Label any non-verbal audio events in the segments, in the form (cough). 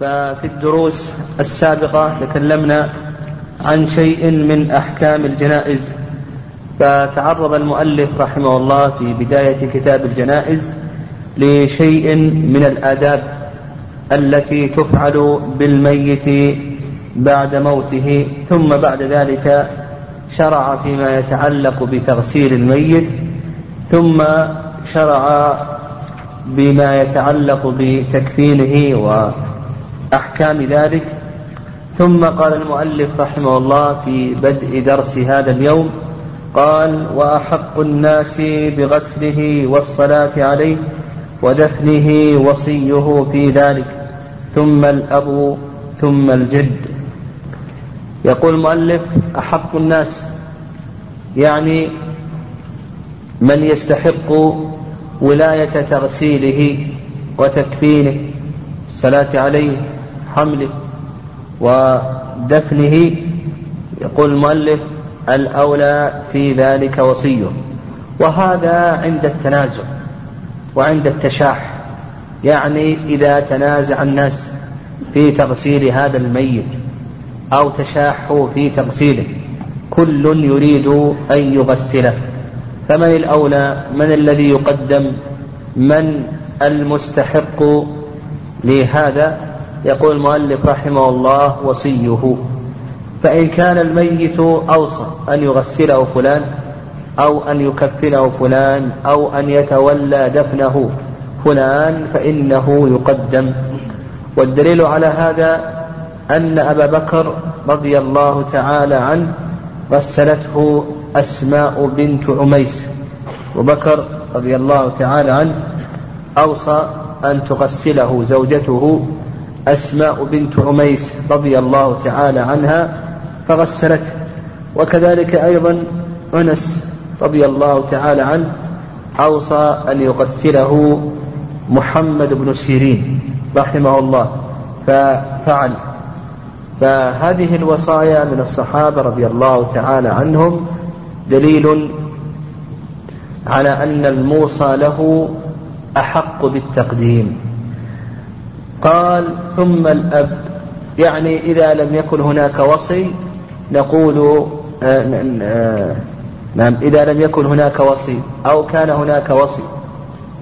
ففي الدروس السابقة تكلمنا عن شيء من أحكام الجنائز فتعرض المؤلف رحمه الله في بداية كتاب الجنائز لشيء من الآداب التي تفعل بالميت بعد موته ثم بعد ذلك شرع فيما يتعلق بتغسيل الميت ثم شرع بما يتعلق بتكفينه وأحكام ذلك. ثم قال المؤلف رحمه الله في بدء درس هذا اليوم قال وأحق الناس بغسله والصلاة عليه ودفنه وصيه في ذلك. ثم الأب ثم الجد. يقول المؤلف أحق الناس يعني من يستحق ولاية تغسيله وتكفينه الصلاة عليه حمله ودفنه يقول المؤلف الأولى في ذلك وصيه وهذا عند التنازع وعند التشاح. يعني إذا تنازع الناس في تغسيل هذا الميت أو تشاحوا في تغسيله كل يريد أن يغسله. فمن الأولى؟ من الذي يقدم؟ من المستحق لهذا؟ يقول المؤلف رحمه الله وصيه. فإن كان الميت أوصى أن يغسله فلان أو أن يكفنه فلان أو أن يتولى دفنه فلان فإنه يقدم. والدليل على هذا أن أبا بكر رضي الله تعالى عنه غسلته أسماء بنت عميس. وبكر رضي الله تعالى عنه أوصى أن تغسله زوجته أسماء بنت عميس رضي الله تعالى عنها فغسلته. وكذلك أيضا أنس رضي الله تعالى عنه أوصى أن يغسله محمد بن سيرين رحمه الله. ففعل. فهذه الوصايا من الصحابة رضي الله تعالى عنهم دليل على أن الموصى له أحق بالتقديم. قال ثم الأب. يعني إذا لم يكن هناك وصي نقول آه، آه، نعم إذا لم يكن هناك وصي أو كان هناك وصي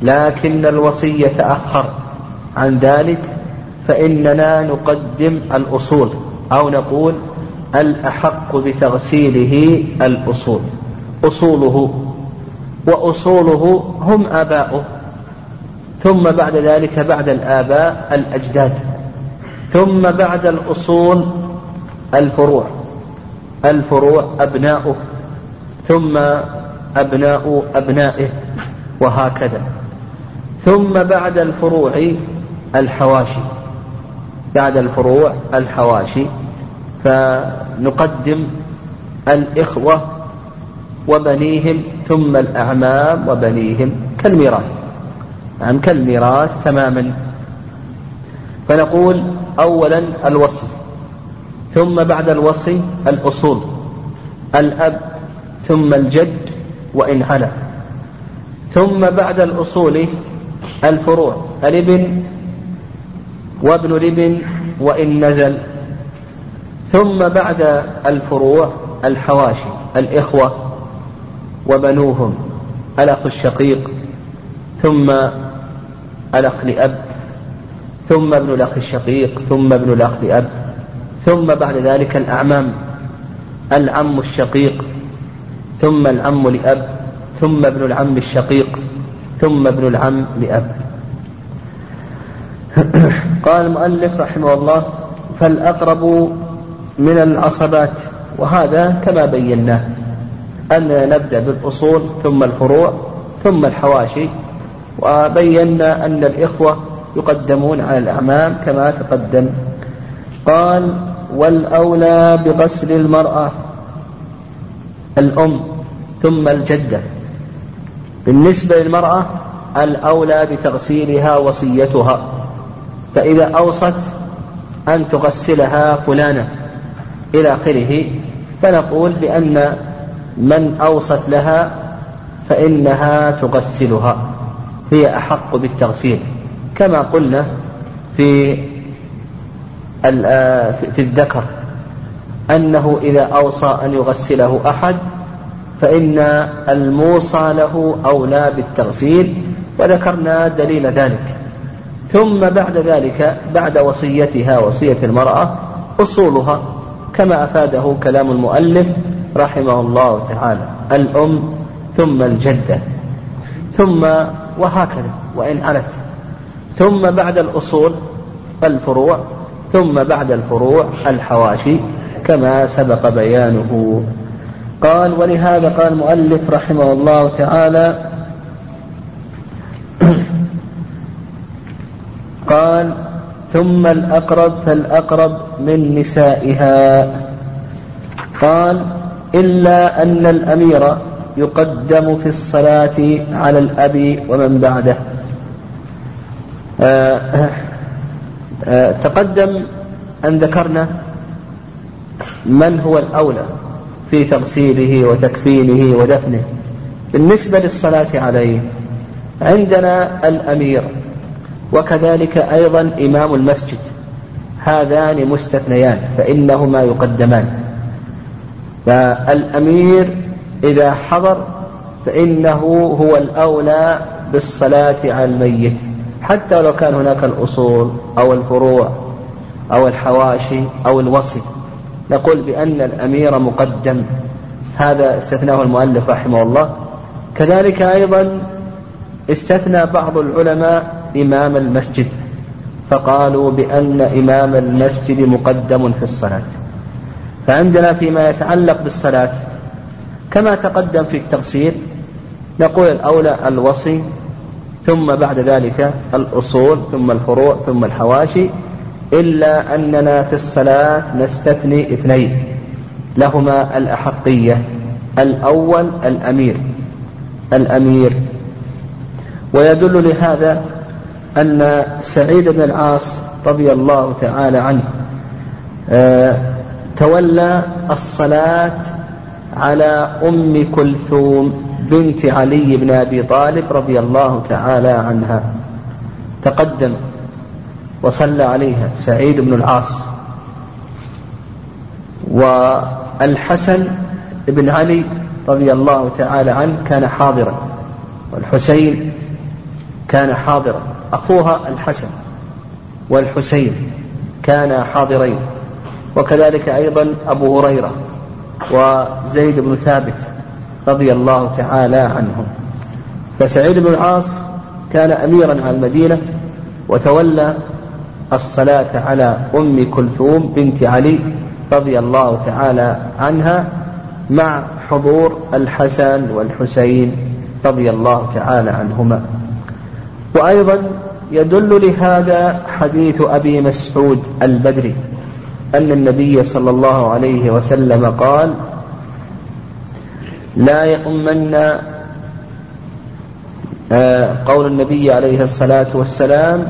لكن الوصي يتأخر عن ذلك فإننا نقدم الأصول أو نقول الأحق بتغسيله الأصول. أصوله وأصوله هم آباؤه. ثم بعد ذلك بعد الآباء الأجداد ثم بعد الأصول الفروع الفروع أبناؤه ثم أبناء أبنائه وهكذا. ثم بعد الفروع الحواشي بعد الفروع الحواشي فنقدم الإخوة وبنيهم ثم الأعمام وبنيهم كالميراث. نعم كالميراث تماما. فنقول أولا الوصي ثم بعد الوصي الأصول الأب ثم الجد وإن علا ثم بعد الأصول الفروع الابن وابن الابن وإن نزل. ثم بعد الفروع الحواشي الإخوة وبنوهم الأخ الشقيق. ثم الأخ لأب ثم ابن الأخ الشقيق ثم ابن الأخ لأب ثم بعد ذلك الأعمام العم الشقيق ثم العم لأب ثم ابن العم الشقيق ثم ابن العم لأب. (coughs) قال المؤلف رحمه الله فالأقرب من العصبات وهذا كما بيناه أننا نبدأ بالأصول ثم الفروع ثم الحواشي وبينا أن الإخوة يقدمون على الأعمام كما تقدم. قال والأولى بغسل المرأة الأم ثم الجدة. بالنسبة للمرأة الأولى بتغسيلها وصيتها. فإذا أوصت أن تغسلها فلانة إلى آخره فنقول بأن من أوصت لها فإنها تغسلها. هي أحق بالتغسيل. كما قلنا في آه، في الذكر أنه إذا أوصى أن يغسله أحد فإن الموصى له أولى بالتغسيل وذكرنا دليل ذلك. ثم بعد ذلك بعد وصيتها وصية المرأة أصولها كما أفاده كلام المؤلف رحمه الله تعالى الأم ثم الجدة. ثم وهكذا وإن علت ثم بعد الأصول الفروع ثم بعد الفروع الحواشي كما سبق بيانه. قال ولهذا قال المؤلف رحمه الله تعالى (coughs) قال ثم الأقرب فالأقرب من نسائها. قال إلا أن الأمير يقدم في الصلاة على الأب ومن بعده. آه آه تقدم أن ذكرنا من هو الأولى في تغسيله وتكفينه ودفنه. بالنسبة للصلاة عليه عندنا الأمير وكذلك أيضا إمام المسجد. هذان مستثنيان فإنهما يقدمان. فالأمير إذا حضر فإنه هو الأولى بالصلاة على الميت. حتى لو كان هناك الأصول أو الفروع أو الحواشي أو الوصي. نقول بأن الأمير مقدم. هذا استثناه المؤلف رحمه الله. كذلك أيضا استثنى بعض العلماء إمام المسجد. فقالوا بأن إمام المسجد مقدم في الصلاة. فعندنا فيما يتعلق بالصلاة. كما تقدم في التغسيل نقول الأولى الوصي ثم بعد ذلك الأصول ثم الفروع ثم الحواشي إلا أننا في الصلاة نستثني اثنين لهما الأحقية الأول الأمير الأمير. ويدل لهذا أن سعيد بن العاص رضي الله تعالى عنه آه، تولى الصلاة على أم كلثوم بنت علي بن أبي طالب رضي الله تعالى عنها. تقدم وصلى عليها سعيد بن العاص. والحسن بن علي رضي الله تعالى عنه كان حاضرا. والحسين كان حاضرا. أخوها الحسن والحسين كانا حاضرين. وكذلك أيضا أبو هريرة. وزيد بن ثابت رضي الله تعالى عنهم. فسعيد بن العاص كان أميرا على المدينة وتولى الصلاة على أم كلثوم بنت علي رضي الله تعالى عنها مع حضور الحسن والحسين رضي الله تعالى عنهما. وأيضا يدل لهذا حديث أبي مسعود البدري أن النبي صلى الله عليه وسلم قال لا يؤمن آه، قول النبي عليه الصلاة والسلام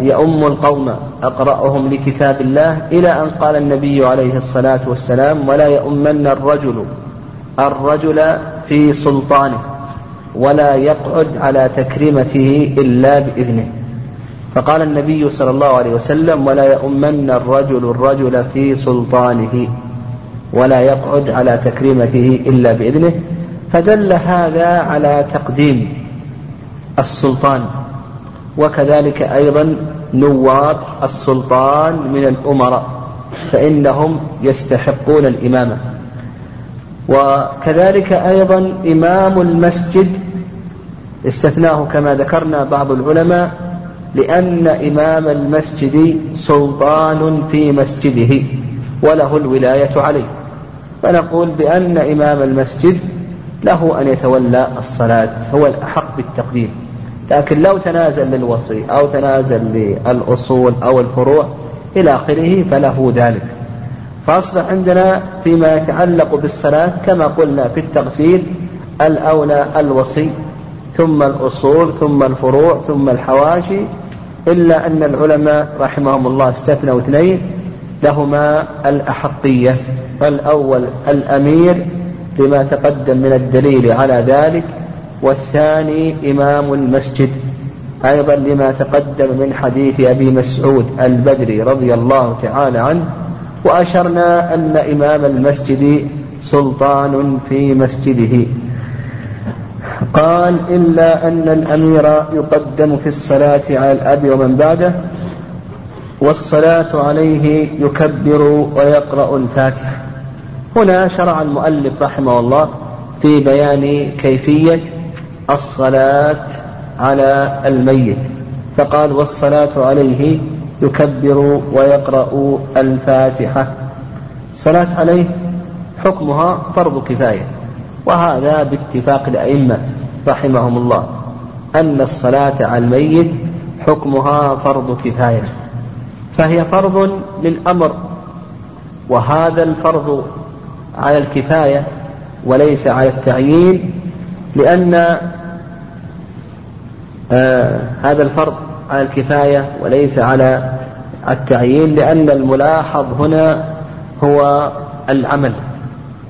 يؤم القوم أقرأهم لكتاب الله إلى أن قال النبي عليه الصلاة والسلام ولا يؤمن الرجل الرجل في سلطانه ولا يقعد على تكريمته إلا بإذنه. فقال النبي صلى الله عليه وسلم ولا يؤمن الرجل الرجل في سلطانه ولا يقعد على تكريمته إلا بإذنه. فدل هذا على تقديم السلطان وكذلك أيضا نواب السلطان من الأمراء فإنهم يستحقون الإمامة. وكذلك أيضا إمام المسجد استثناه كما ذكرنا بعض العلماء لأن إمام المسجد سلطان في مسجده وله الولاية عليه. فنقول بأن إمام المسجد له أن يتولى الصلاة هو الأحق بالتقديم لكن لو تنازل للوصي أو تنازل للأصول أو الفروع إلى آخره فله ذلك. فأصبح عندنا فيما يتعلق بالصلاة كما قلنا في التغسيل الأولى الوصي ثم الأصول ثم الفروع ثم الحواشي إلا أن العلماء رحمهم الله استثنوا اثنين لهما الأحقية الأول الأمير لما تقدم من الدليل على ذلك والثاني إمام المسجد أيضا لما تقدم من حديث أبي مسعود البدري رضي الله تعالى عنه وأشرنا أن إمام المسجد سلطان في مسجده. قال إلا أن الأمير يقدم في الصلاة على الأب ومن بعده والصلاة عليه يكبر ويقرأ الفاتحة. هنا شرع المؤلف رحمه الله في بيان كيفية الصلاة على الميت. فقال والصلاة عليه يكبر ويقرأ الفاتحة. الصلاة عليه حكمها فرض كفاية. وهذا باتفاق الأئمة رحمهم الله أن الصلاة على الميت حكمها فرض كفاية فهي فرض للأمر وهذا الفرض على الكفاية وليس على التعيين لأن آه هذا الفرض على الكفاية وليس على التعيين لأن الملاحظ هنا هو العمل.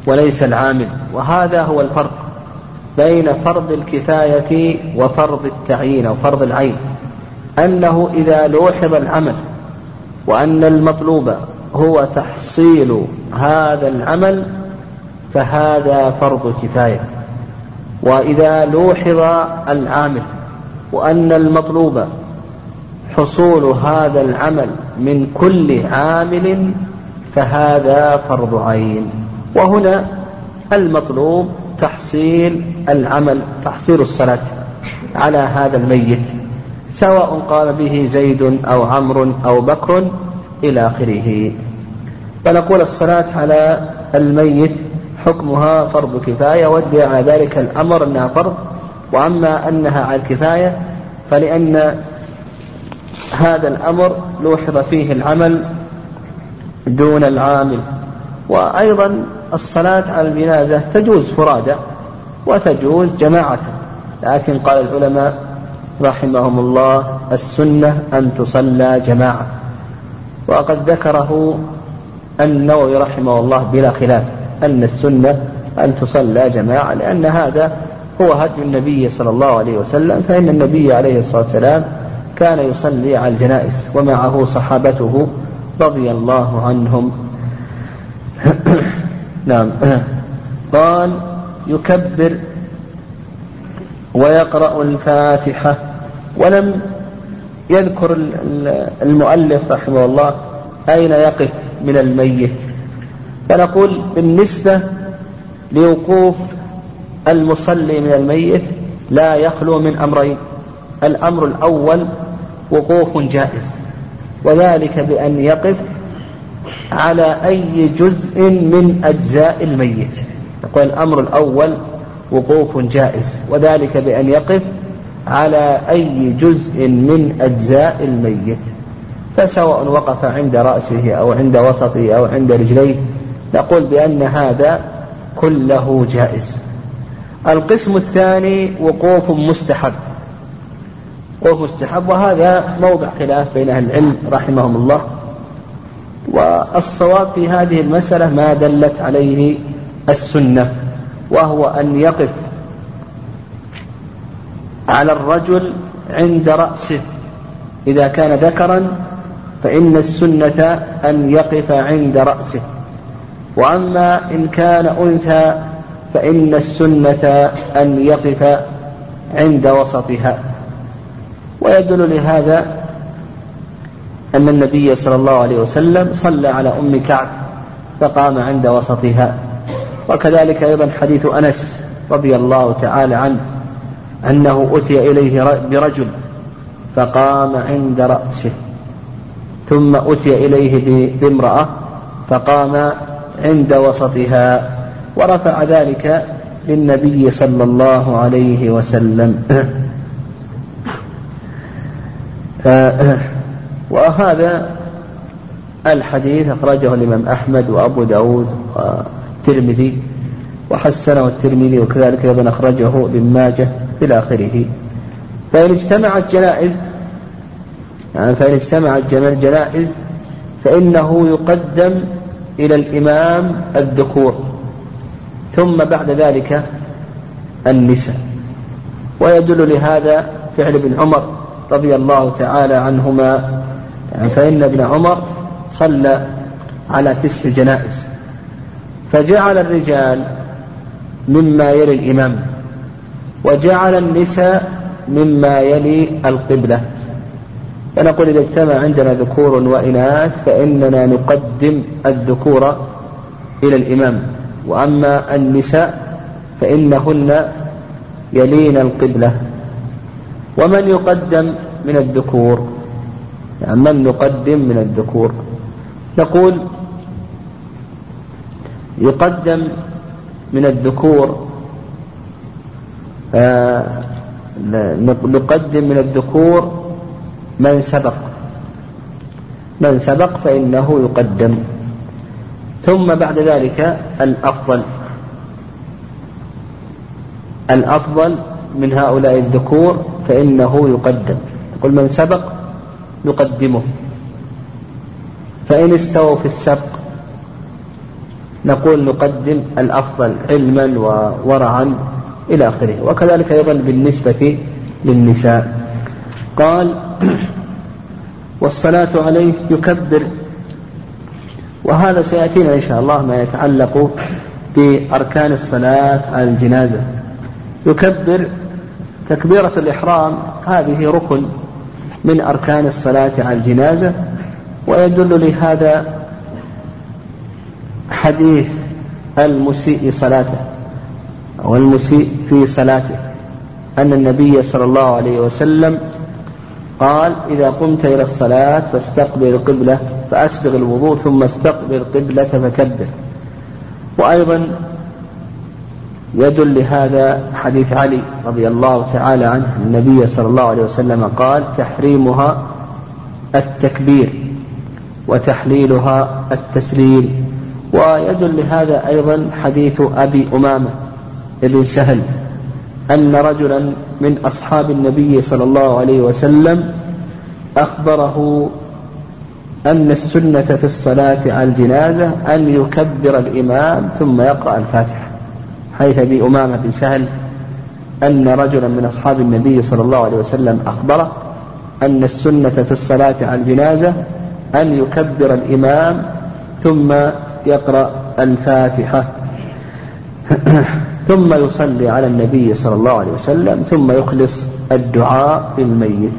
وليس العامل. وهذا هو الفرق بين فرض الكفاية وفرض التعيين أو فرض العين. أنه إذا لوحظ العمل وأن المطلوب هو تحصيل هذا العمل فهذا فرض كفاية. وإذا لوحظ العامل وأن المطلوب حصول هذا العمل من كل عامل فهذا فرض عين. وهنا المطلوب تحصيل العمل تحصيل الصلاة على هذا الميت سواء قام به زيد أو عمرو أو بكر إلى آخره. فنقول الصلاة على الميت حكمها فرض كفاية ودي على ذلك الأمر أنها فرض. وأما أنها على الكفاية فلأن هذا الأمر لوحظ فيه العمل دون العامل. وأيضا الصلاة على الجنازة تجوز فرادى وتجوز جماعة. لكن قال العلماء رحمهم الله السنة أن تصلى جماعة. وقد ذكره النووي رحمه الله بلا خلاف أن السنة أن تصلى جماعة لأن هذا هو هدي النبي صلى الله عليه وسلم. فإن النبي عليه الصلاة والسلام كان يصلي على الجنائز ومعه صحابته رضي الله عنهم. (coughs) نعم. قال يكبر ويقرأ الفاتحة. ولم يذكر المؤلف رحمه الله أين يقف من الميت. فنقول بالنسبة لوقوف المصلي من الميت لا يخلو من أمرين الأمر الأول وقوف جائز. وذلك بأن يقف على أي جزء من أجزاء الميت. يقول الأمر الأول وقوف جائز وذلك بأن يقف على أي جزء من أجزاء الميت. فسواء وقف عند رأسه أو عند وسطه أو عند رجليه نقول بأن هذا كله جائز. القسم الثاني وقوف مستحب. وقوف مستحب وهذا موضع خلاف بين أهل العلم رحمهم الله. والصواب في هذه المسألة ما دلت عليه السنة وهو أن يقف على الرجل عند رأسه. إذا كان ذكرا فإن السنة أن يقف عند رأسه. وأما إن كان أنثى فإن السنة أن يقف عند وسطها. ويدل لهذا أن النبي صلى الله عليه وسلم صلى على أم كعب فقام عند وسطها. وكذلك أيضا حديث أنس رضي الله تعالى عنه أنه أتي إليه برجل فقام عند رأسه ثم أتي إليه بامرأة فقام عند وسطها ورفع ذلك للنبي صلى الله عليه وسلم. (clears throat) وهذا الحديث أخرجه الإمام أحمد وأبو داود والترمذي وحسنه الترمذي وكذلك أيضا أخرجه ابن ماجه إلى آخره. فإن اجتمعت جنائز يعني فإن اجتمعت الجنائز فإنه يقدم إلى الإمام الذكور ثم بعد ذلك النساء. ويدل لهذا فعل ابن عمر رضي الله تعالى عنهما فإن ابن عمر صلى على تسع جنائز فجعل الرجال مما يلي الإمام وجعل النساء مما يلي القبلة. فنقول إذا اجتمع عندنا ذكور وإناث فإننا نقدم الذكور إلى الإمام. وأما النساء فإنهن يلين القبلة. ومن يقدم من الذكور؟ يعني من نقدم من الذكور. نقول يقدم من الذكور آه نقدم من الذكور من سبق. من سبق فإنه يقدم. ثم بعد ذلك الأفضل. الأفضل من هؤلاء الذكور فإنه يقدم. قل من سبق نقدمه. فإن استووا في السبق نقول نقدم الأفضل علما وورعا إلى آخره. وكذلك أيضا بالنسبة للنساء. قال والصلاة عليه يكبر. وهذا سيأتينا إن شاء الله ما يتعلق بأركان الصلاة على الجنازة. يكبر تكبيرة الإحرام هذه ركن من أركان الصلاة على الجنازة ويدل لهذا حديث المسيء صلاته أو المسيء في صلاته. أن النبي صلى الله عليه وسلم قال إذا قمت إلى الصلاة فاستقبل القبلة فأسبغ الوضوء ثم استقبل القبلة فكبر. وأيضا يدل لهذا حديث علي رضي الله تعالى عنه. النبي صلى الله عليه وسلم قال تحريمها التكبير وتحليلها التسليم ويدل لهذا أيضا حديث أبي أمامة بن سهل أن رجلا من أصحاب النبي صلى الله عليه وسلم أخبره أن السنة في الصلاة على الجنازة أن يكبر الإمام ثم يقرأ الفاتحة. حيث أبي أمامة بن سهل أن رجلا من أصحاب النبي صلى الله عليه وسلم أخبره أن السنة في الصلاة على الجنازة أن يكبر الإمام ثم يقرأ الفاتحة (clears throat) ثم يصلي على النبي صلى الله عليه وسلم ثم يخلص الدعاء للميت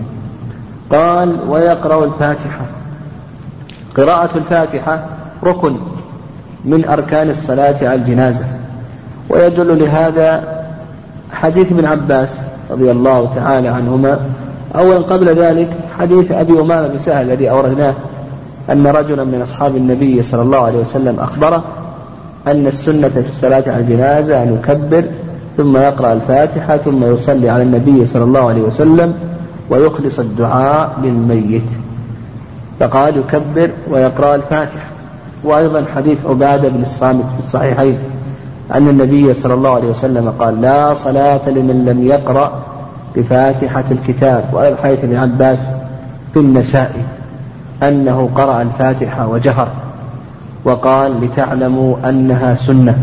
قال ويقرأ الفاتحة. قراءة الفاتحة ركن من أركان الصلاة على الجنازة. ويدل لهذا حديث ابن عباس رضي الله تعالى عنهما. أولا قبل ذلك حديث أبي أمامة بن سهل الذي أوردناه أن رجلا من أصحاب النبي صلى الله عليه وسلم أخبره أن السنة في الصلاة على الجنازة أن يكبر ثم يقرأ الفاتحة ثم يصلي على النبي صلى الله عليه وسلم ويخلص الدعاء للميت فقال يكبر ويقرأ الفاتحة. وأيضا حديث عبادة بن الصامت في الصحيحين. أن النبي صلى الله عليه وسلم قال لا صلاة لمن لم يقرأ بفاتحة الكتاب وأيضا حديث ابن عباس في النسائي أنه قرأ الفاتحة وجهر وقال لتعلموا أنها سنة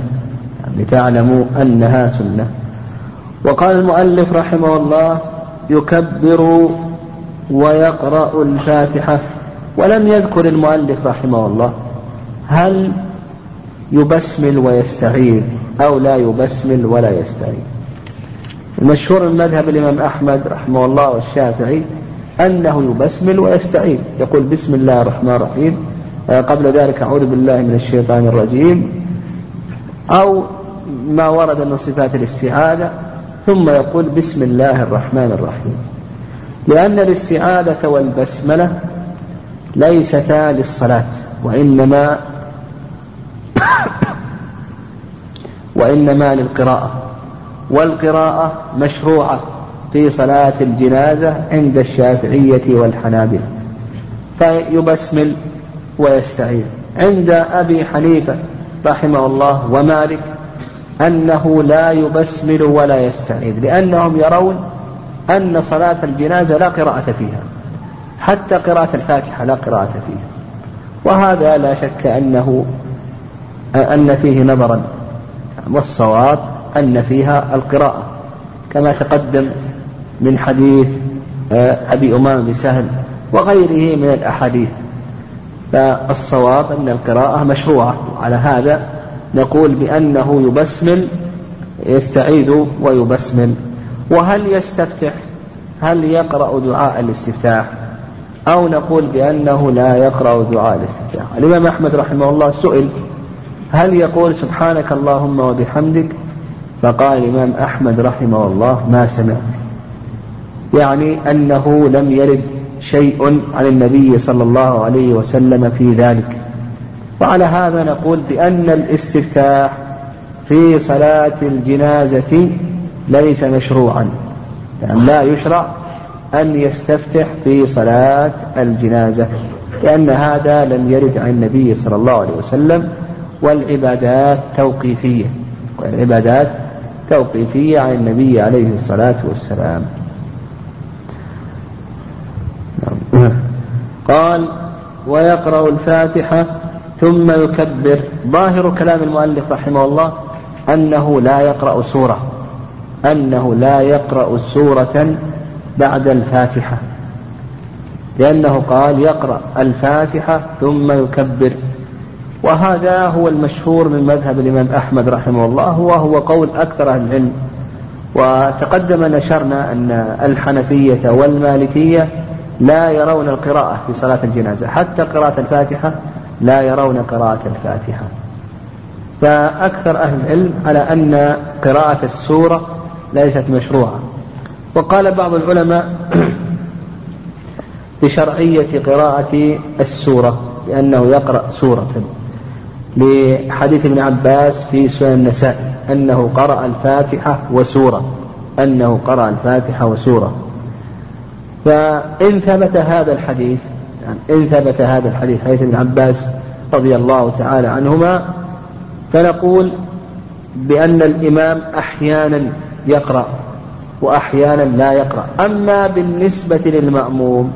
لتعلموا أنها سنة. وقال المؤلف رحمه الله يكبر ويقرأ الفاتحة. ولم يذكر المؤلف رحمه الله هل يبسمل ويستعيذ أو لا يبسمل ولا يستعيذ المشهور من مذهب الإمام أحمد رحمه الله والشافعي أنه يبسمل ويستعيذ يقول بسم الله الرحمن الرحيم. آه، قبل ذلك أعوذ بالله من الشيطان الرجيم. أو ما ورد من صفات الاستعاذة ثم يقول بسم الله الرحمن الرحيم. لأن الاستعاذة والبسملة ليستا للصلاة وإنما وإنما للقراءة والقراءة مشروعة في صلاة الجنازة عند الشافعية والحنابلة فيبسمل ويستعين عند أبي حنيفة رحمه الله ومالك أنه لا يبسمل ولا يستعيذ لأنهم يرون أن صلاة الجنازة لا قراءة فيها حتى قراءة الفاتحة لا قراءة فيها. وهذا لا شك أنه أن فيه نظرا. والصواب أن فيها القراءة. كما تقدم من حديث آه، أبي أمام سهل وغيره من الأحاديث. فالصواب أن القراءة مشروعة. على هذا نقول بأنه يبسمل يستعيذ ويبسمل. وهل يستفتح؟ هل يقرأ دعاء الاستفتاح؟ أو نقول بأنه لا يقرأ دعاء الاستفتاح؟ الإمام أحمد رحمه الله سئل هل يقول سبحانك اللهم وبحمدك؟ فقال الإمام أحمد رحمه الله ما سمعت. يعني أنه لم يرد شيء عن النبي صلى الله عليه وسلم في ذلك. وعلى هذا نقول بأن الاستفتاح في صلاة الجنازة ليس مشروعا يعني لا يشرع أن يستفتح في صلاة الجنازة لأن هذا لم يرد عن النبي صلى الله عليه وسلم. والعبادات توقيفية. والعبادات توقيفية عن النبي عليه الصلاة والسلام. قال ويقرأ الفاتحة ثم يكبر. ظاهر كلام المؤلف رحمه الله أنه لا يقرأ سورة. أنه لا يقرأ سورة بعد الفاتحة. لأنه قال يقرأ الفاتحة ثم يكبر. وهذا هو المشهور من مذهب الإمام أحمد رحمه الله وهو قول أكثر أهل العلم. وتقدم نشرنا أن الحنفية والمالكية لا يرون القراءة في صلاة الجنازة حتى قراءة الفاتحة لا يرون قراءة الفاتحة. فأكثر أهل العلم على أن قراءة السورة ليست مشروعة. وقال بعض العلماء (coughs) بشرعية قراءة السورة لأنه يقرأ سورة. لحديث ابن عباس في سنن النساء أنه قرأ الفاتحة وسورة. أنه قرأ الفاتحة وسورة. فإن ثبت هذا الحديث يعني إن ثبت هذا الحديث حديث ابن عباس رضي الله تعالى عنهما فنقول بأن الإمام أحيانا يقرأ وأحيانا لا يقرأ. أما بالنسبة للمأموم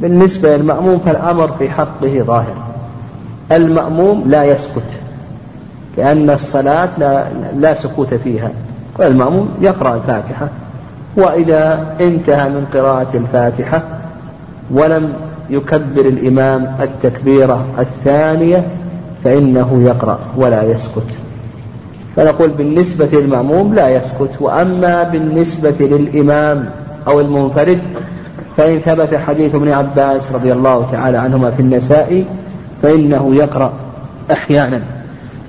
بالنسبة للمأموم فالأمر في حقه ظاهر. المأموم لا يسكت لأن الصلاة لا, لا سكوت فيها. المأموم يقرأ الفاتحة وإذا انتهى من قراءة الفاتحة ولم يكبر الإمام التكبيرة الثانية فإنه يقرأ ولا يسكت. فنقول بالنسبة للمأموم لا يسكت وأما بالنسبة للإمام أو المنفرد فإن ثبت حديث ابن عباس رضي الله تعالى عنهما في النساء فإنه يقرأ أحيانا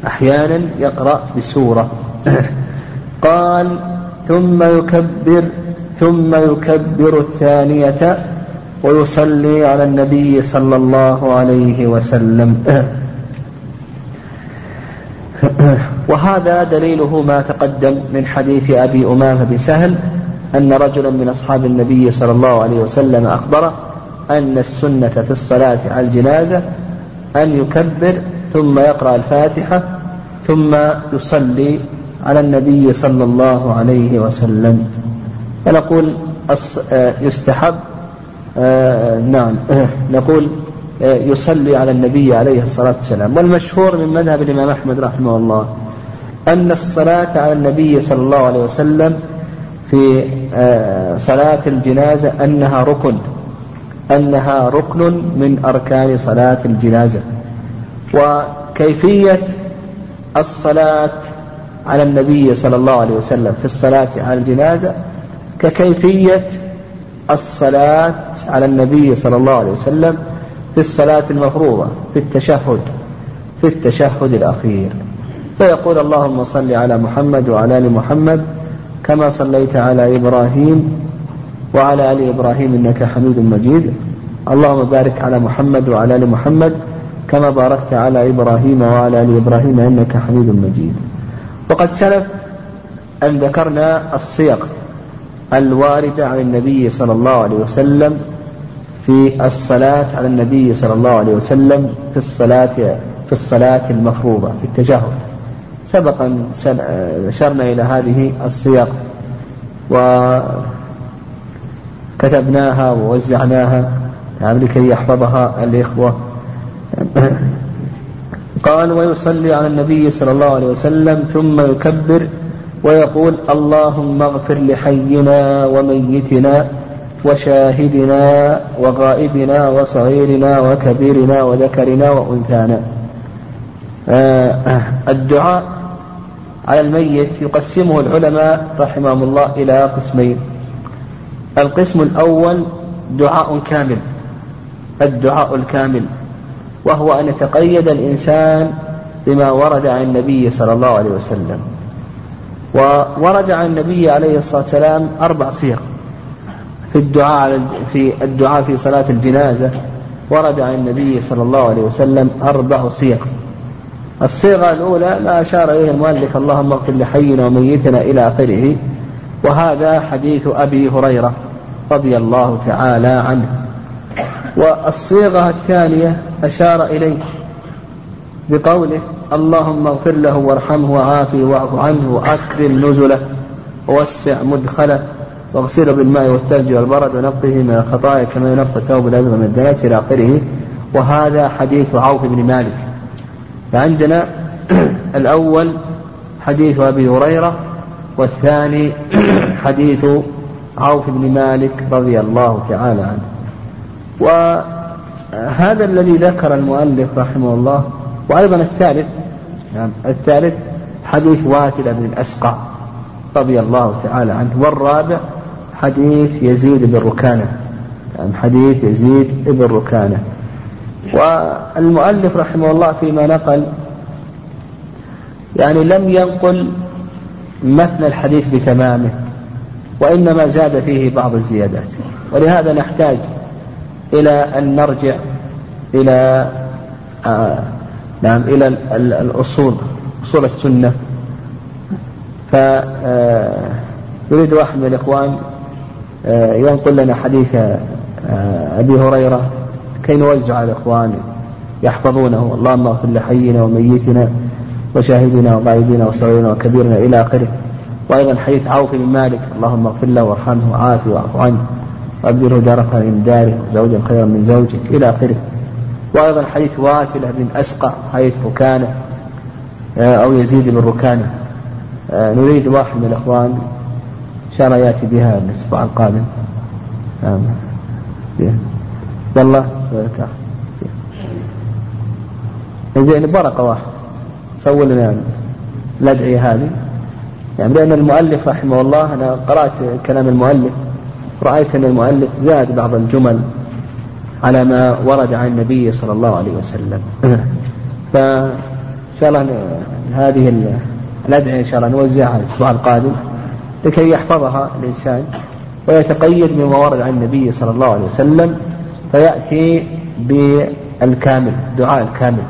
أحيانا يقرأ بسورة. قال ثم يكبر ثم يكبر الثانية ويصلي على النبي صلى الله عليه وسلم. وهذا دليله ما تقدم من حديث أبي أمامة بن سهل أن رجلا من أصحاب النبي صلى الله عليه وسلم أخبره أن السنة في الصلاة على الجنازة أن يكبر ثم يقرأ الفاتحة ثم يصلي على النبي صلى الله عليه وسلم. فنقول آه، يستحب آه، نعم (laughs) نقول آه، يصلي على النبي عليه الصلاة والسلام. والمشهور من مذهب الإمام أحمد رحمه الله أن الصلاة على النبي صلى الله عليه وسلم في صلاة الجنازة أنها ركن. أنها ركن من أركان صلاة الجنازة. وكيفية الصلاة على النبي صلى الله عليه وسلم في الصلاة على الجنازة ككيفية الصلاة على النبي صلى الله عليه وسلم في الصلاة المفروضة في التشهد في التشهد الأخير. فيقول اللهم صل على محمد وعلى آل محمد كما صليت على إبراهيم وعلى آل إبراهيم إنك حميد مجيد. اللهم بارك على محمد وعلى آل محمد كما باركت على إبراهيم وعلى آل إبراهيم إنك حميد مجيد. وقد سلف أن ذكرنا الصيغ الواردة عن النبي صلى الله عليه وسلم في الصلاة على النبي صلى الله عليه وسلم في الصلاة في الصلاة المفروضة في التجهد سبقا أشرنا إلى هذه الصيغ. وكتبناها ووزعناها نعم لكي يحفظها الإخوة. قال ويصلي على النبي صلى الله عليه وسلم ثم يكبر ويقول اللهم اغفر لحينا وميتنا وشاهدنا وغائبنا وصغيرنا وكبيرنا وذكرنا وأنثانا. آه، الدعاء على الميت يقسمه العلماء رحمهم الله إلى قسمين. القسم الأول دعاء كامل الدعاء الكامل وهو أن يتقيد الإنسان بما ورد عن النبي صلى الله عليه وسلم. وورد عن النبي عليه الصلاة والسلام أربع صيغ في الدعاء في الدعاء في صلاة الجنازة. ورد عن النبي صلى الله عليه وسلم أربع صيغ. الصيغة الأولى ما أشار إليه المؤلف اللهم اغفر لحينا وميتنا إلى آخره. وهذا حديث أبي هريرة رضي الله تعالى عنه. والصيغة الثانية أشار إليه بقوله اللهم اغفر له وارحمه وعافه واعف عنه وأكرم نزله ووسع مدخله واغسله بالماء والثلج والبرد ونقه من الخطايا كما ينقى الثوب الأبيض من الدنس إلى آخره. وهذا حديث عوف بن مالك. فعندنا (clears throat) الأول حديث أبي هريرة والثاني (clears throat) حديث عوف بن مالك رضي الله تعالى عنه. وهذا الذي ذكر المؤلف رحمه الله وأيضا الثالث نعم الثالث حديث واتل بن الأسقع رضي الله تعالى عنه والرابع حديث يزيد بن ركانة نعم حديث يزيد بن ركانة. والمؤلف رحمه الله فيما نقل يعني لم ينقل متن الحديث بتمامه. وإنما زاد فيه بعض الزيادات. ولهذا نحتاج إلى أن نرجع إلى آه نعم إلى الأصول أصول السنة. فيريد آه، واحد من الإخوان آه، ينقل لنا حديث آه، أبي هريرة كي نوزع على الإخوان يحفظونه. اللهم اغفر لحينا وميتنا وشاهدنا وغائبنا وصغيرنا وكبيرنا إلى آخره. وأيضا حديث عوف بن مالك اللهم اغفر له وارحمه وعافه واعف عنه وأبدله دارة من داره وزوجا خيرا من زوجه إلى آخره. وأيضا حديث واثلة بن أسقع حديث ركانة آه، أو يزيد بن ركانة. آه، نريد واحد من الإخوان إن شاء الله يأتي بها الأسبوع القادم. زين. والله زين بركة واحد. سووا لنا الأدعية هذه. يعني لأن المؤلف رحمه الله أنا قرأت كلام المؤلف رأيت أن المؤلف زاد بعض الجمل على ما ورد عن النبي صلى الله عليه وسلم. (clears throat) فإن شاء الله هذه الأدعية إن شاء الله نوزعها الأسبوع القادم لكي يحفظها الإنسان ويتقيد بما ورد عن النبي صلى الله عليه وسلم فيأتي بالكامل دعاء الكامل.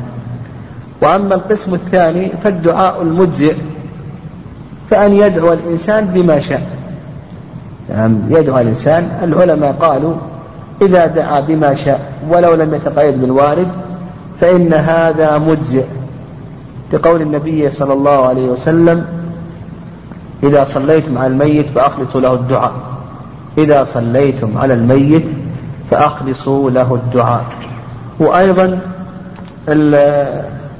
وأما القسم الثاني فالدعاء المجزئ. فأن يدعو الإنسان بما شاء. يعني يدعو الإنسان. العلماء قالوا إذا دعا بما شاء ولو لم يتقيد بالوارد فإن هذا مجزئ. لقول النبي صلى الله عليه وسلم إذا صليتم على الميت فأخلصوا له الدعاء. إذا صليتم على الميت فأخلصوا له الدعاء. وأيضا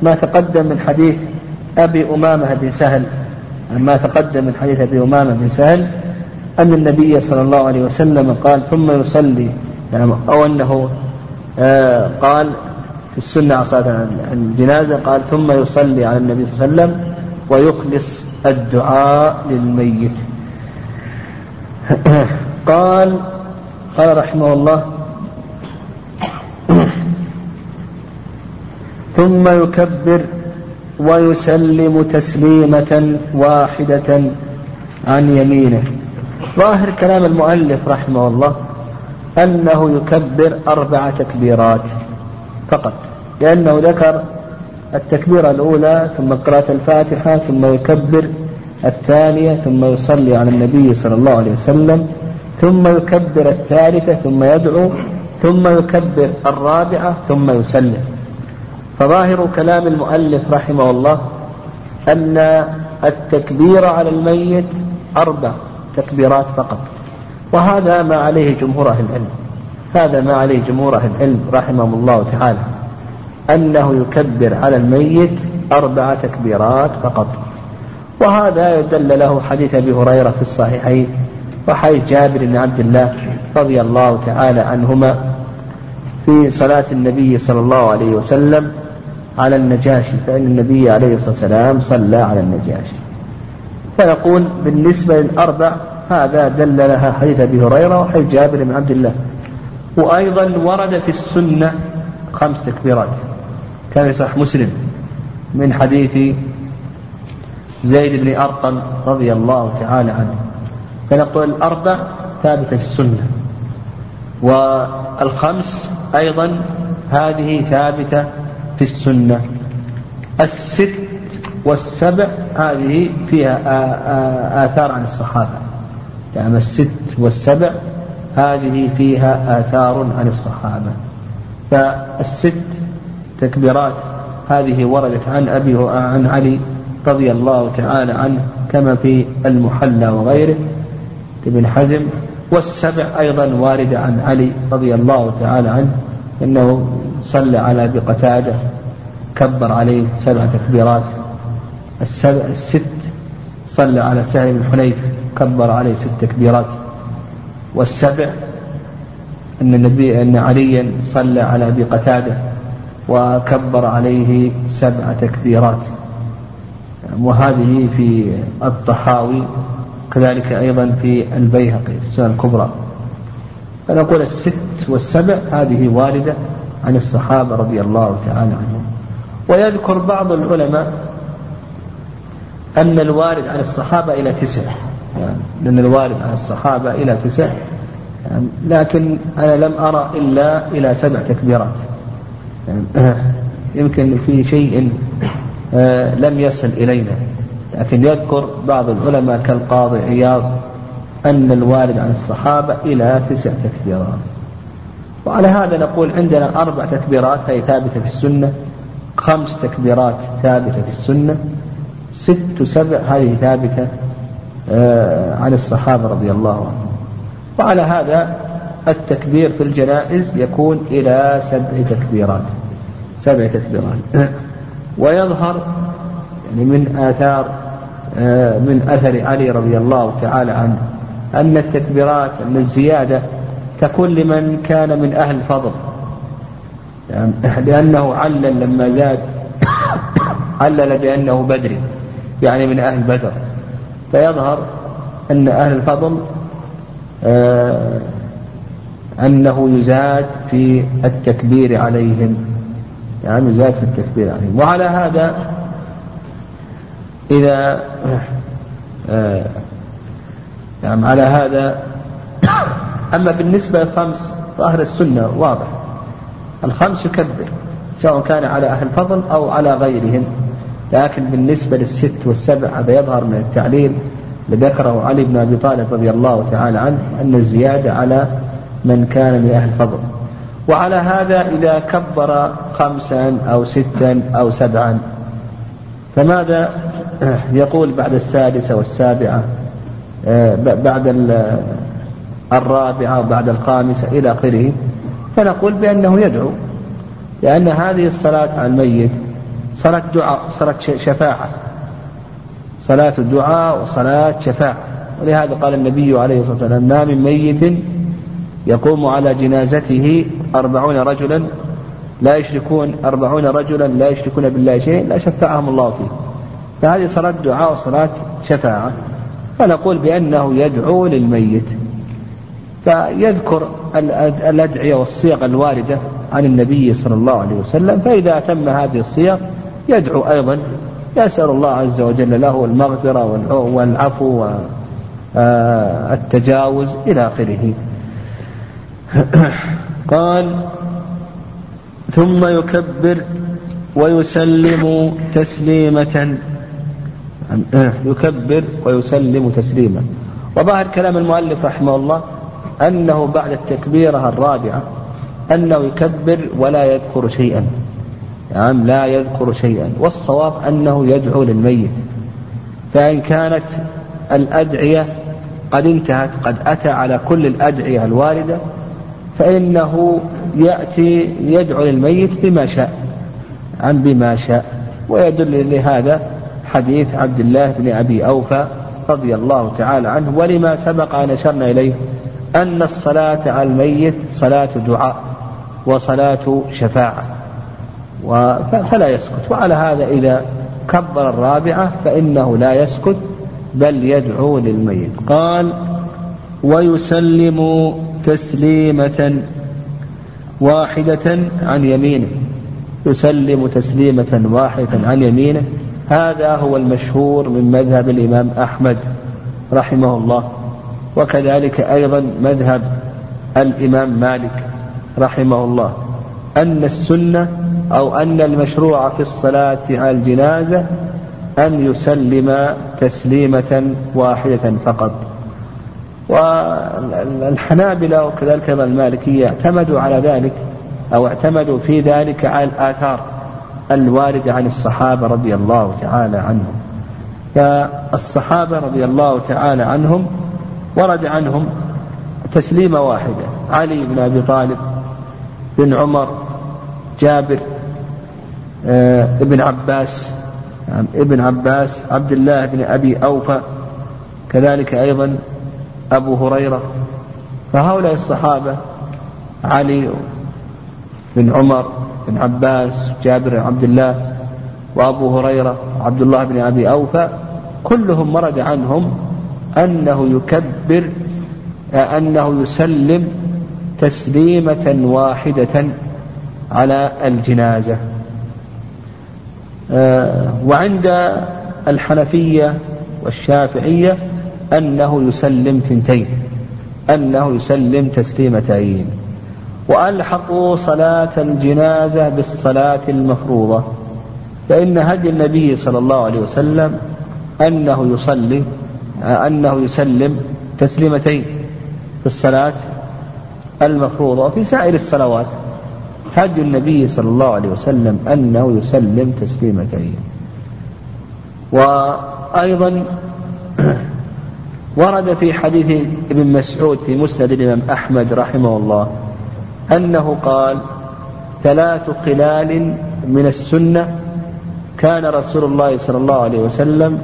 ما تقدم من حديث أبي أمامة بن سهل. ما تقدم من حديث أبي أمامة بن سهل أن النبي صلى الله عليه وسلم قال ثم يصلي. يعني أو أنه آه قال في السنة صلاة الجنازة قال ثم يصلي على النبي صلى الله عليه وسلم ويخلص الدعاء للميت. (coughs) قال قال رحمه الله (coughs) ثم يكبر ويسلم تسليمة واحدة عن يمينه. ظاهر كلام المؤلف رحمه الله أنه يكبر أربع تكبيرات فقط لأنه ذكر التكبيرة الأولى ثم قراءة الفاتحة ثم يكبر الثانية ثم يصلي على النبي صلى الله عليه وسلم ثم يكبر الثالثة ثم يدعو ثم يكبر الرابعة ثم يسلم. فظاهر كلام المؤلف رحمه الله أن التكبير على الميت أربع تكبيرات فقط. وهذا ما عليه جمهور أهل العلم. هذا ما عليه جمهور أهل العلم رحمهم الله تعالى. أنه يكبر على الميت أربع تكبيرات فقط. وهذا يدل له حديث أبي هريرة في الصحيحين وحديث جابر بن عبد الله رضي الله تعالى عنهما في صلاة النبي صلى الله عليه وسلم على النجاشي فإن النبي عليه الصلاة والسلام صلى على النجاشي. فنقول بالنسبة للأربع هذا دل لها حديث أبي هريرة وحديث جابر بن عبد الله. وأيضا ورد في السنة خمس تكبيرات. كان صح مسلم من حديث زيد بن أرقم رضي الله تعالى عنه. فنقول الأربع ثابتة في السنة. والخمس أيضا هذه ثابتة في السنة. الست والسبع هذه فيها آثار عن الصحابة. يعني الست والسبع هذه فيها آثار عن الصحابة. فالست تكبيرات هذه وردت عن أبي عن علي رضي الله تعالى عنه كما في المحلى وغيره. ابن حزم والسبع أيضا واردة عن علي رضي الله تعالى عنه أنه صلى على أبي قتادة كبر عليه سبع تكبيرات. السبع الست صلى على سهل بن حنيف كبر عليه ست تكبيرات. والسبع أن النبي أن عليا صلى على أبي قتادة وكبر عليه سبع تكبيرات. وهذه في الطحاوي كذلك أيضا في البيهقي السنة الكبرى. فنقول الست والسبع هذه واردة عن الصحابة رضي الله تعالى عنهم. ويذكر بعض العلماء أن الوارد عن الصحابة إلى تسع. يعني أن الوارد عن الصحابة إلى تسع. يعني لكن أنا لم أرى إلا إلى سبع تكبيرات. يعني يمكن في شيء آه، لم يصل إلينا. لكن يذكر بعض العلماء كالقاضي عياض أن الوارد عن الصحابة إلى تسع تكبيرات. وعلى هذا نقول عندنا أربع تكبيرات هي ثابتة في السنة خمس تكبيرات ثابتة في السنة ست سبع هذه ثابتة آه، عن الصحابة رضي الله عنهم. وعلى هذا التكبير في الجنائز يكون إلى سبع تكبيرات. سبع تكبيرات. (coughs) ويظهر يعني من آثار من أثر علي رضي الله تعالى عنه أن التكبيرات أن الزيادة تكون لمن كان من أهل الفضل. يعني لأنه علل لما زاد علل بأنه بدري يعني من أهل بدر. فيظهر أن أهل الفضل آه أنه يزاد في التكبير عليهم. يعني يزاد في التكبير عليهم. وعلى هذا إذا آه يعني على هذا. أما بالنسبة للخمس فأهل السنة واضح. الخمس يكبر سواء كان على أهل الفضل أو على غيرهم. لكن بالنسبة للست والسبع هذا يظهر من التعليل لذكره علي بن أبي طالب رضي الله تعالى عنه أن الزيادة على من كان من أهل الفضل. وعلى هذا إذا كبر خمسا أو ستا أو سبعا فماذا يقول بعد السادسة والسابعة آه، بعد الرابعة وبعد الخامسة إلى آخره فنقول بأنه يدعو لأن هذه الصلاة على الميت صلاة دعاء صلاة شفاعة. صلاة الدعاء وصلاة شفاعة. ولهذا قال النبي عليه الصلاة والسلام ما من ميت يقوم على جنازته أربعون رجلا لا يشركون أربعون رجلا لا يشركون بالله شيء لا شفعهم الله فيه. فهذه صلاة دعاء وصلاة شفاعة. فنقول بأنه يدعو للميت. فيذكر الأدعية والصيغ الواردة عن النبي صلى الله عليه وسلم. فإذا أتم هذه الصيغ يدعو أيضا. يسأل الله عز وجل له المغفرة والعفو والتجاوز إلى آخره. (coughs) قال ثم يكبر ويسلم تسليمة يكبر ويسلم تسليما. وظاهر كلام المؤلف رحمه الله أنه بعد التكبيرة الرابعة أنه يكبر ولا يذكر شيئا. نعم لا يذكر شيئا. والصواب أنه يدعو للميت. فإن كانت الأدعية قد انتهت قد أتى على كل الأدعية الواردة فإنه يأتي يدعو للميت بما شاء. عن بما شاء. ويدل لهذا حديث عبد الله بن أبي أوفى رضي الله تعالى عنه ولما سبق أن أشرنا إليه أن الصلاة على الميت صلاة دعاء وصلاة شفاعة فلا يسكت. وعلى هذا إذا كبر الرابعة فإنه لا يسكت بل يدعو للميت. قال ويسلم تسليمة واحدة عن يمينه. يسلم تسليمة واحدة عن يمينه. هذا هو المشهور من مذهب الإمام أحمد رحمه الله وكذلك أيضا مذهب الإمام مالك رحمه الله أن السنة أو أن المشروع في الصلاة على الجنازة أن يسلم تسليمة واحدة فقط. والحنابلة وكذلك أيضا المالكية اعتمدوا على ذلك أو اعتمدوا في ذلك على الآثار. الواردة عن الصحابة رضي الله تعالى عنهم. فالصحابة رضي الله تعالى عنهم ورد عنهم تسليمة واحدة. علي بن أبي طالب بن عمر جابر آه، ابن عباس نعم ابن عباس عبد الله بن أبي أوفى كذلك أيضا أبو هريرة. فهؤلاء الصحابة علي بن عمر بن عباس جابر بن عبد الله وأبو هريرة عبد الله بن أبي أوفى كلهم ورد عنهم أنه يكبر أنه يسلم تسليمة واحدة على الجنازة. آه، وعند الحنفية والشافعية أنه يسلم ثنتين أنه يسلم تسليمتين. وألحقوا صلاة الجنازة بالصلاة المفروضة فإن هدي النبي صلى الله عليه وسلم أنه يصلي أنه يسلم تسليمتين في الصلاة المفروضة وفي سائر الصلوات. هدي النبي صلى الله عليه وسلم أنه يسلم تسليمتين. وأيضا ورد في حديث ابن مسعود في مسند الإمام أحمد رحمه الله أنه قال ثلاث خلال من السنة كان رسول الله صلى الله عليه وسلم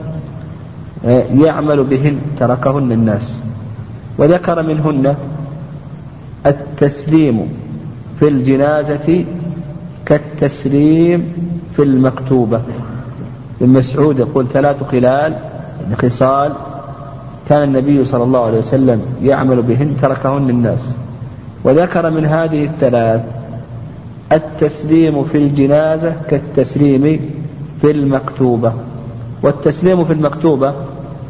آه، يعمل بهن تركهن الناس. وذكر منهن التسليم في الجنازة كالتسليم في المكتوبة. ابن مسعود يقول ثلاث خلال خصال كان النبي صلى الله عليه وسلم يعمل بهن تركهن الناس. وذكر من هذه الثلاث التسليم في الجنازة كالتسليم في المكتوبة. والتسليم في المكتوبة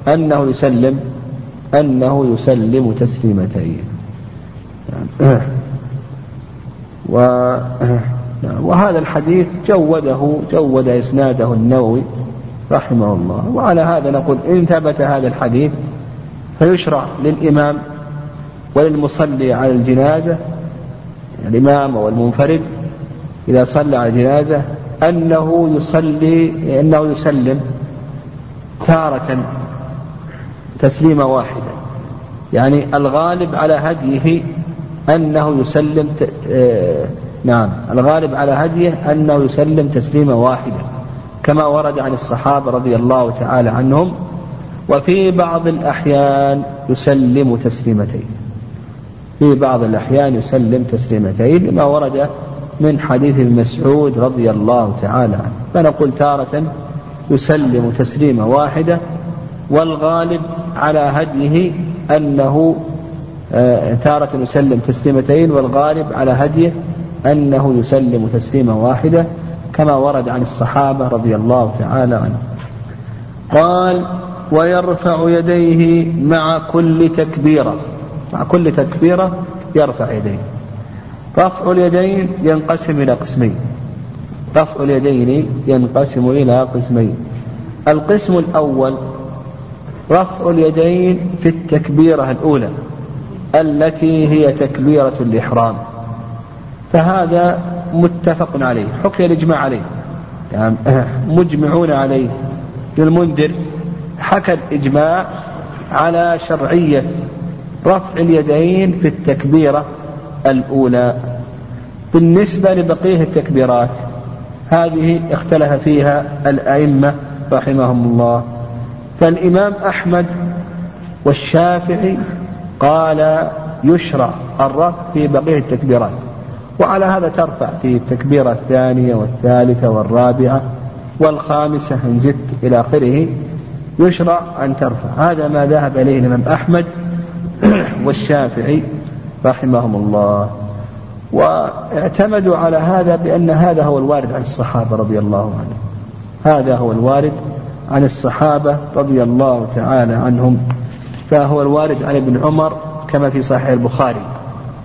أنه يسلم أنه يسلم تسليمتين. و وهذا الحديث جوده جود إسناده النووي رحمه الله. وعلى هذا نقول إن ثبت هذا الحديث فيشرع للإمام وللمصلي على الجنازة الإمام أو المنفرد إذا صلى على الجنازة أنه يصلي أنه يسلم تارة تسليمة واحدة. يعني الغالب على هديه أنه يسلم ت... آه... نعم الغالب على هديه أنه يسلم تسليمة واحدة كما ورد عن الصحابة رضي الله تعالى عنهم وفي بعض الأحيان يسلم تسليمتين. في بعض الأحيان يسلم تسليمتين لما ورد من حديث ابن مسعود رضي الله تعالى عنه. فنقول تارة يسلم تسليمة واحدة والغالب على هديه أنه آه، تارة يسلم تسليمتين والغالب على هديه أنه يسلم تسليمة واحدة كما ورد عن الصحابة رضي الله تعالى عنهم. قال ويرفع يديه مع كل تكبيرة. مع كل تكبيرة يرفع يديه. رفع اليدين ينقسم إلى قسمين. رفع اليدين ينقسم إلى قسمين. القسم الأول رفع اليدين في التكبيرة الأولى التي هي تكبيرة الإحرام. فهذا متفق عليه حكي الإجماع عليه. يعني (clears throat) مجمعون عليه. للمنذر حكى الإجماع على شرعية رفع اليدين في التكبيرة الأولى. بالنسبة لبقية التكبيرات هذه اختلف فيها الأئمة رحمهم الله. فالإمام أحمد والشافعي قال يشرع الرفع في بقية التكبيرات. وعلى هذا ترفع في التكبيرة الثانية والثالثة والرابعة والخامسة إن زدت إلى آخره يشرع أن ترفع. هذا ما ذهب إليه الإمام أحمد والشافعي رحمهم الله واعتمدوا على هذا بأن هذا هو الوارد عن الصحابة رضي الله عنهم. هذا هو الوارد عن الصحابة رضي الله تعالى عنهم. فهو الوارد عن ابن عمر كما في صحيح البخاري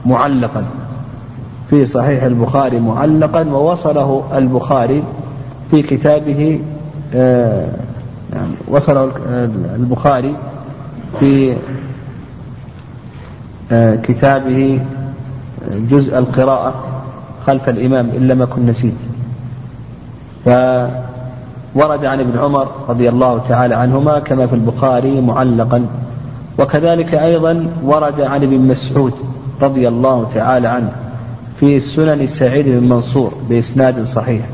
معلقا. في صحيح البخاري معلقا ووصله البخاري في كتابه آه يعني وصله البخاري في كتابه جزء القراءة خلف الإمام إن لم أكن نسيت. فورد عن ابن عمر رضي الله تعالى عنهما كما في البخاري معلقا. وكذلك أيضا ورد عن ابن مسعود رضي الله تعالى عنه في سنن سعيد بن منصور بإسناد صحيح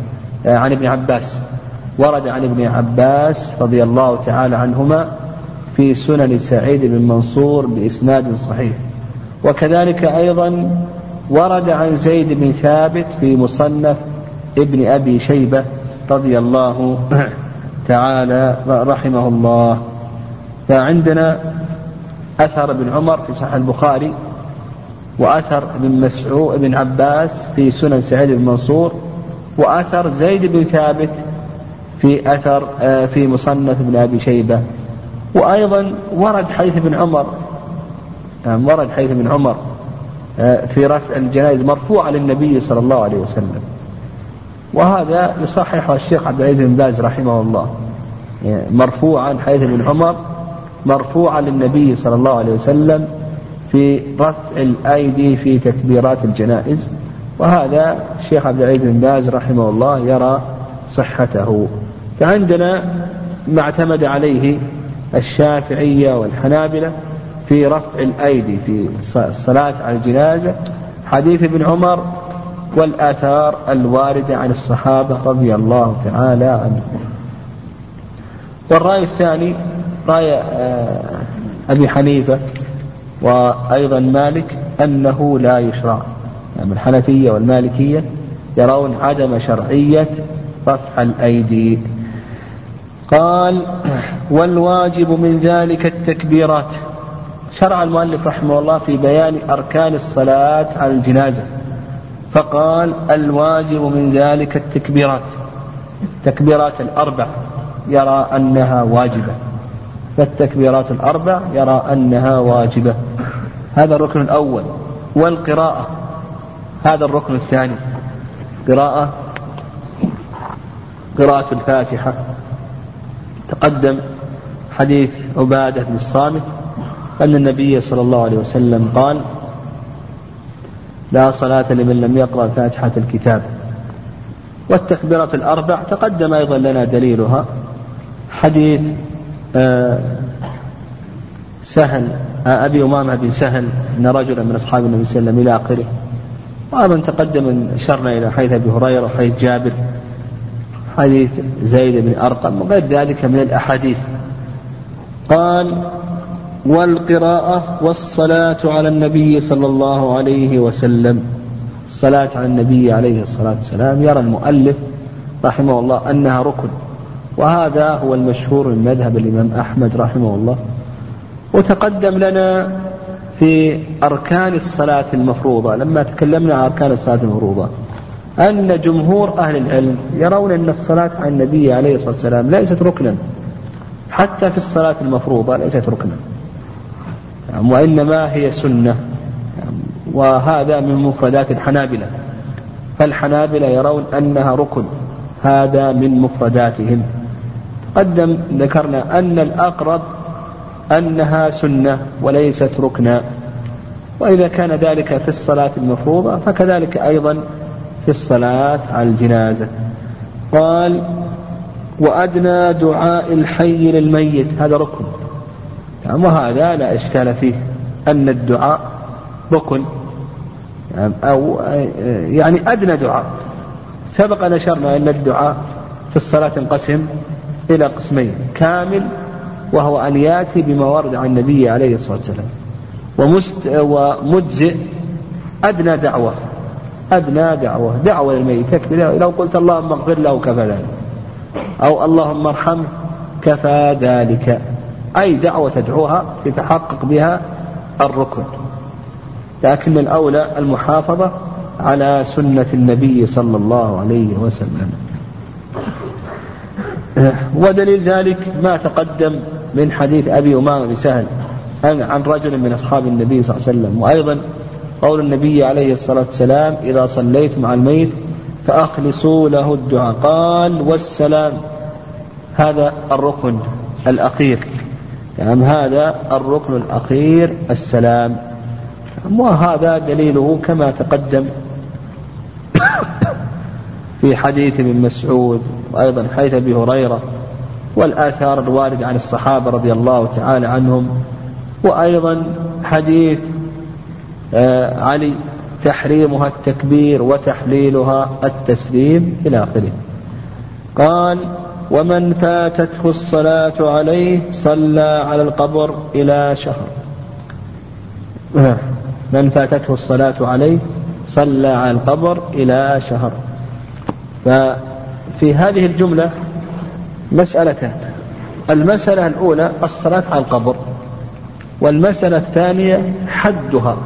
آه، عن ابن عباس. ورد عن ابن عباس رضي الله تعالى عنهما في سنن سعيد بن منصور بإسناد صحيح. وكذلك أيضا ورد عن زيد بن ثابت في مصنف ابن أبي شيبة رضي الله (clears throat) تعالى رحمه الله. فعندنا أثر ابن عمر في صحيح البخاري وأثر ابن مسعود ابن عباس في سنن سعيد بن منصور وأثر زيد بن ثابت في أثر آه، في مصنف ابن أبي شيبة. وأيضا ورد حديث ابن عمر نعم ورد حديث ابن عمر آه، في رفع الجنائز مرفوعة للنبي صلى الله عليه وسلم. وهذا يصححه الشيخ عبد العزيز بن باز رحمه الله. يعني مرفوعا حديث ابن عمر مرفوعا للنبي صلى الله عليه وسلم في رفع الأيدي في تكبيرات الجنائز. وهذا الشيخ عبد العزيز بن باز رحمه الله يرى صحته. فعندنا ما اعتمد عليه الشافعية والحنابلة في رفع الأيدي في الصلاة على الجنازة. حديث ابن عمر والآثار الواردة عن الصحابة رضي الله تعالى عنهم. والرأي الثاني رأي آه، أبي حنيفة وأيضا مالك أنه لا يشرع. يعني الحنفية والمالكية يرون عدم شرعية رفع الأيدي. قال والواجب من ذلك التكبيرات. شرع المؤلف رحمه الله في بيان أركان الصلاة على الجنازة فقال الواجب من ذلك التكبيرات تكبيرات الأربع يرى أنها واجبة. فالتكبيرات الأربع يرى أنها واجبة. هذا الركن الأول. والقراءة هذا الركن الثاني. قراءة قراءة الفاتحة. تقدم حديث عبادة بن الصامت أن النبي صلى الله عليه وسلم قال لا صلاة لمن لم يقرأ فاتحة الكتاب والتكبيرة الأربع تقدم أيضا لنا دليلها. حديث آه، سهل آه، أبي أمامة بن سهل أن رجلا من أصحاب النبي صلى الله عليه وسلم إلى آخره. وأيضا تقدم أشرنا إلى حديث أبي هريرة وحديث جابر حديث زيد بن أرقم وغير ذلك من الأحاديث. قال والقراءة والصلاة على النبي صلى الله عليه وسلم. الصلاة على النبي عليه الصلاة والسلام. يرى المؤلف رحمه الله أنها ركن. وهذا هو المشهور من مذهب الإمام أحمد رحمه الله. وتقدم لنا في أركان الصلاة المفروضة. لما تكلمنا عن أركان الصلاة المفروضة أن جمهور أهل العلم يرون أن الصلاة على النبي عليه الصلاة والسلام ليست ركنا. حتى في الصلاة المفروضة ليست ركنا. وإنما هي سنة. وهذا من مفردات الحنابلة. فالحنابلة يرون أنها ركن. هذا من مفرداتهم. قدم ذكرنا أن الأقرب أنها سنة وليست ركنا. وإذا كان ذلك في الصلاة المفروضة فكذلك أيضا في الصلاة على الجنازة. قال وأدنى دعاء الحي للميت. هذا ركن. يعني وهذا لا إشكال فيه. أن الدعاء ركن أو يعني أدنى دعاء. سبق أن أشرنا أن الدعاء في الصلاة انقسم إلى قسمين كامل وهو أن يأتي بما ورد عن النبي عليه الصلاة والسلام. ومجزئ أدنى دعوة أدنى دعوة دعوة للميت. تكفي لو قلت اللهم اغفر له كفى ذلك أو اللهم ارحمه كفى ذلك. أي دعوة تدعوها يتحقق بها الركن. لكن الأولى المحافظة على سنة النبي صلى الله عليه وسلم. ودليل ذلك ما تقدم من حديث أبي أمامة بن سهل عن رجل من أصحاب النبي صلى الله عليه وسلم. وأيضا قول النبي عليه الصلاة والسلام إذا صليتم على الميت فأخلصوا له الدعاء. قال والسلام. هذا الركن الأخير. يعني هذا الركن الأخير السلام. وهذا دليله كما تقدم في حديث ابن مسعود وأيضا حديث أبي هريرة والآثار الواردة عن الصحابة رضي الله تعالى عنهم وأيضا حديث آه، علي تحريمها التكبير وتحليلها التسليم إلى آخره. قال ومن فاتته الصلاة عليه صلى على القبر إلى شهر. من فاتته الصلاة عليه صلى على القبر إلى شهر. ففي هذه الجملة مسألتان. المسألة الأولى الصلاة على القبر والمسألة الثانية حدها.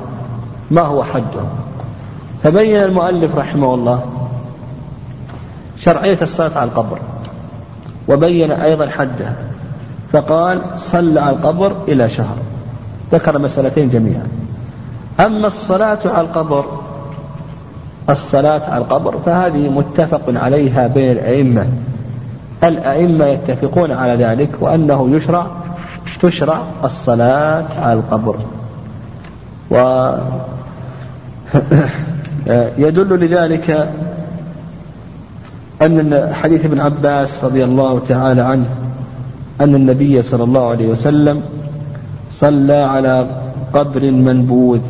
ما هو حدها؟ فبين المؤلف رحمه الله شرعية الصلاة على القبر. وبين أيضا حدها فقال صلى على القبر إلى شهر. ذكر مسألتين جميعا. أما الصلاة على القبر الصلاة على القبر فهذه متفق عليها بين الأئمة. الأئمة يتفقون على ذلك وأنه يشرع تشرع الصلاة على القبر. و (coughs) يدل لذلك أن حديث ابن عباس رضي الله تعالى عنه أن النبي صلى الله عليه وسلم صلى على قبر منبوذ.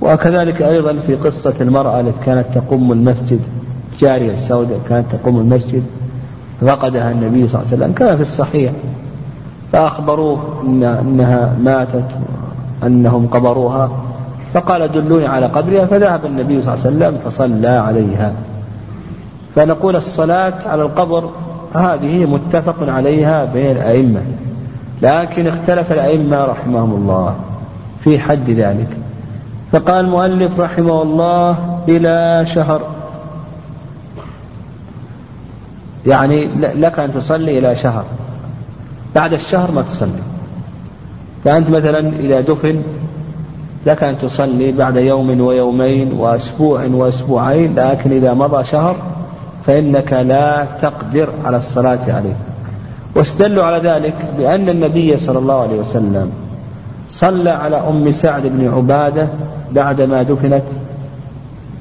وكذلك أيضا في قصة المرأة التي كانت تقوم المسجد جارية السوداء كانت تقوم المسجد فقدها النبي صلى الله عليه وسلم. كما في الصحيح فأخبروه إن أنها ماتت أنهم قبروها. فقال دلوني على قبرها فذهب النبي صلى الله عليه وسلم فصلى عليها. فنقول الصلاة على القبر هذه متفق عليها بين الأئمة لكن اختلف الأئمة رحمهم الله في حد ذلك. فقال المؤلف رحمه الله إلى شهر يعني لك أن تصلي إلى شهر بعد الشهر ما تصلي. فأنت مثلا إذا دفن لك أن تصلي بعد يوم ويومين وأسبوع وأسبوعين لكن إذا مضى شهر فإنك لا تقدر على الصلاة عليه. واستدلوا على ذلك بأن النبي صلى الله عليه وسلم صلى على أم سعد بن عبادة بعدما دفنت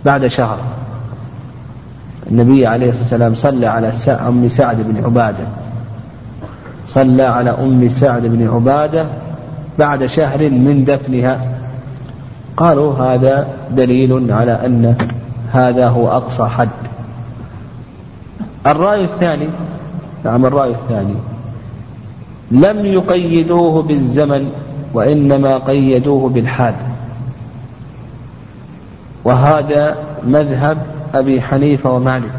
بعد شهر. النبي عليه الصلاة والسلام صلى على أم سعد بن عبادة. صلى على أم سعد بن عبادة بعد شهر من دفنها. قالوا هذا دليل على أن هذا هو أقصى حد. الرأي الثاني نعم الرأي الثاني. لم يقيدوه بالزمن وإنما قيدوه بالحال. وهذا مذهب أبي حنيفة ومالك.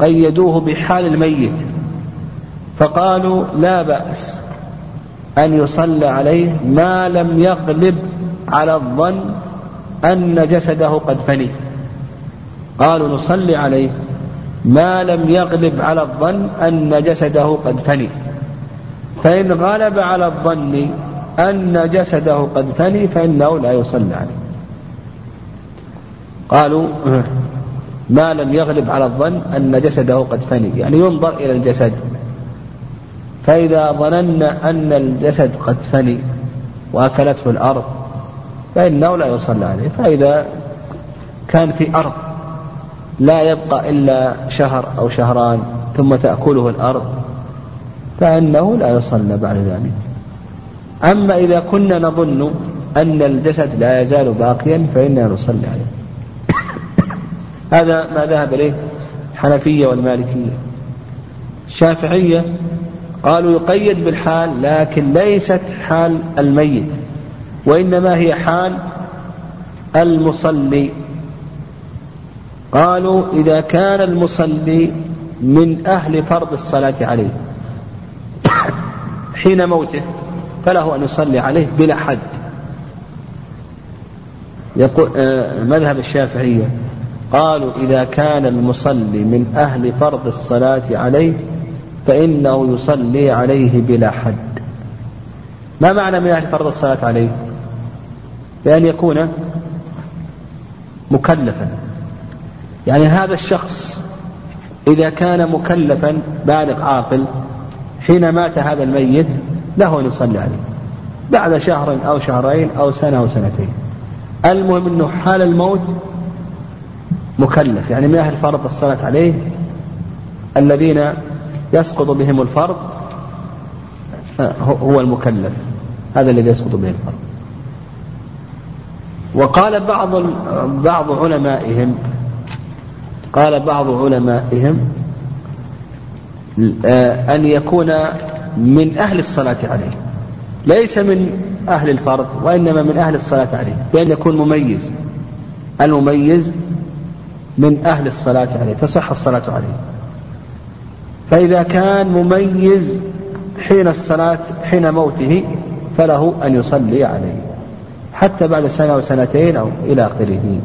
قيدوه بحال الميت. فقالوا لا بأس أن يصلى عليه ما لم يغلب على الظن أن جسده قد فني. قالوا نصلي عليه. ما لم يغلب على الظن أن جسده قد فني. فإن غلب على الظن أن جسده قد فني فإنه لا يصلى عليه. قالوا ما لم يغلب على الظن أن جسده قد فني. يعني ينظر إلى الجسد. فإذا ظننا أن الجسد قد فني وأكلته الأرض فإنه لا يصلى عليه. فإذا كان في أرض لا يبقى إلا شهر أو شهران ثم تأكله الأرض فإنه لا يصلى بعد ذلك. أما إذا كنا نظن أن الجسد لا يزال باقيا فإننا نصلي عليه. هذا ما ذهب إليه الحنفية والمالكية. الشافعية قالوا يقيد بالحال لكن ليست حال الميت. وإنما هي حال المصلي. قالوا إذا كان المصلي من أهل فرض الصلاة عليه (coughs) حين موته فله أن يصلي عليه بلا حد. يقول آه، مذهب الشافعية قالوا إذا كان المصلي من أهل فرض الصلاة عليه فإنه يصلي عليه بلا حد. ما معنى من أهل فرض الصلاة عليه؟ بأن يكون مكلفا. يعني هذا الشخص إذا كان مكلفا بالغ عاقل حين مات هذا الميت له أن يصلي عليه بعد شهر أو شهرين أو سنة أو سنتين. المهم أنه حال الموت مكلف. يعني من أهل فرض الصلاة عليه الذين يسقط بهم الفرض هو المكلف. هذا الذي يسقط به الفرض. وقال بعض بعض علمائهم قال بعض علمائهم آه، أن يكون من أهل الصلاة عليه. ليس من أهل الفرض وإنما من أهل الصلاة عليه بأن يكون مميز. المميز من أهل الصلاة عليه تصح الصلاة عليه. فإذا كان مميز حين الصلاة حين موته فله أن يصلي عليه. حتى بعد سنة أو سنتين أو إلى آخره.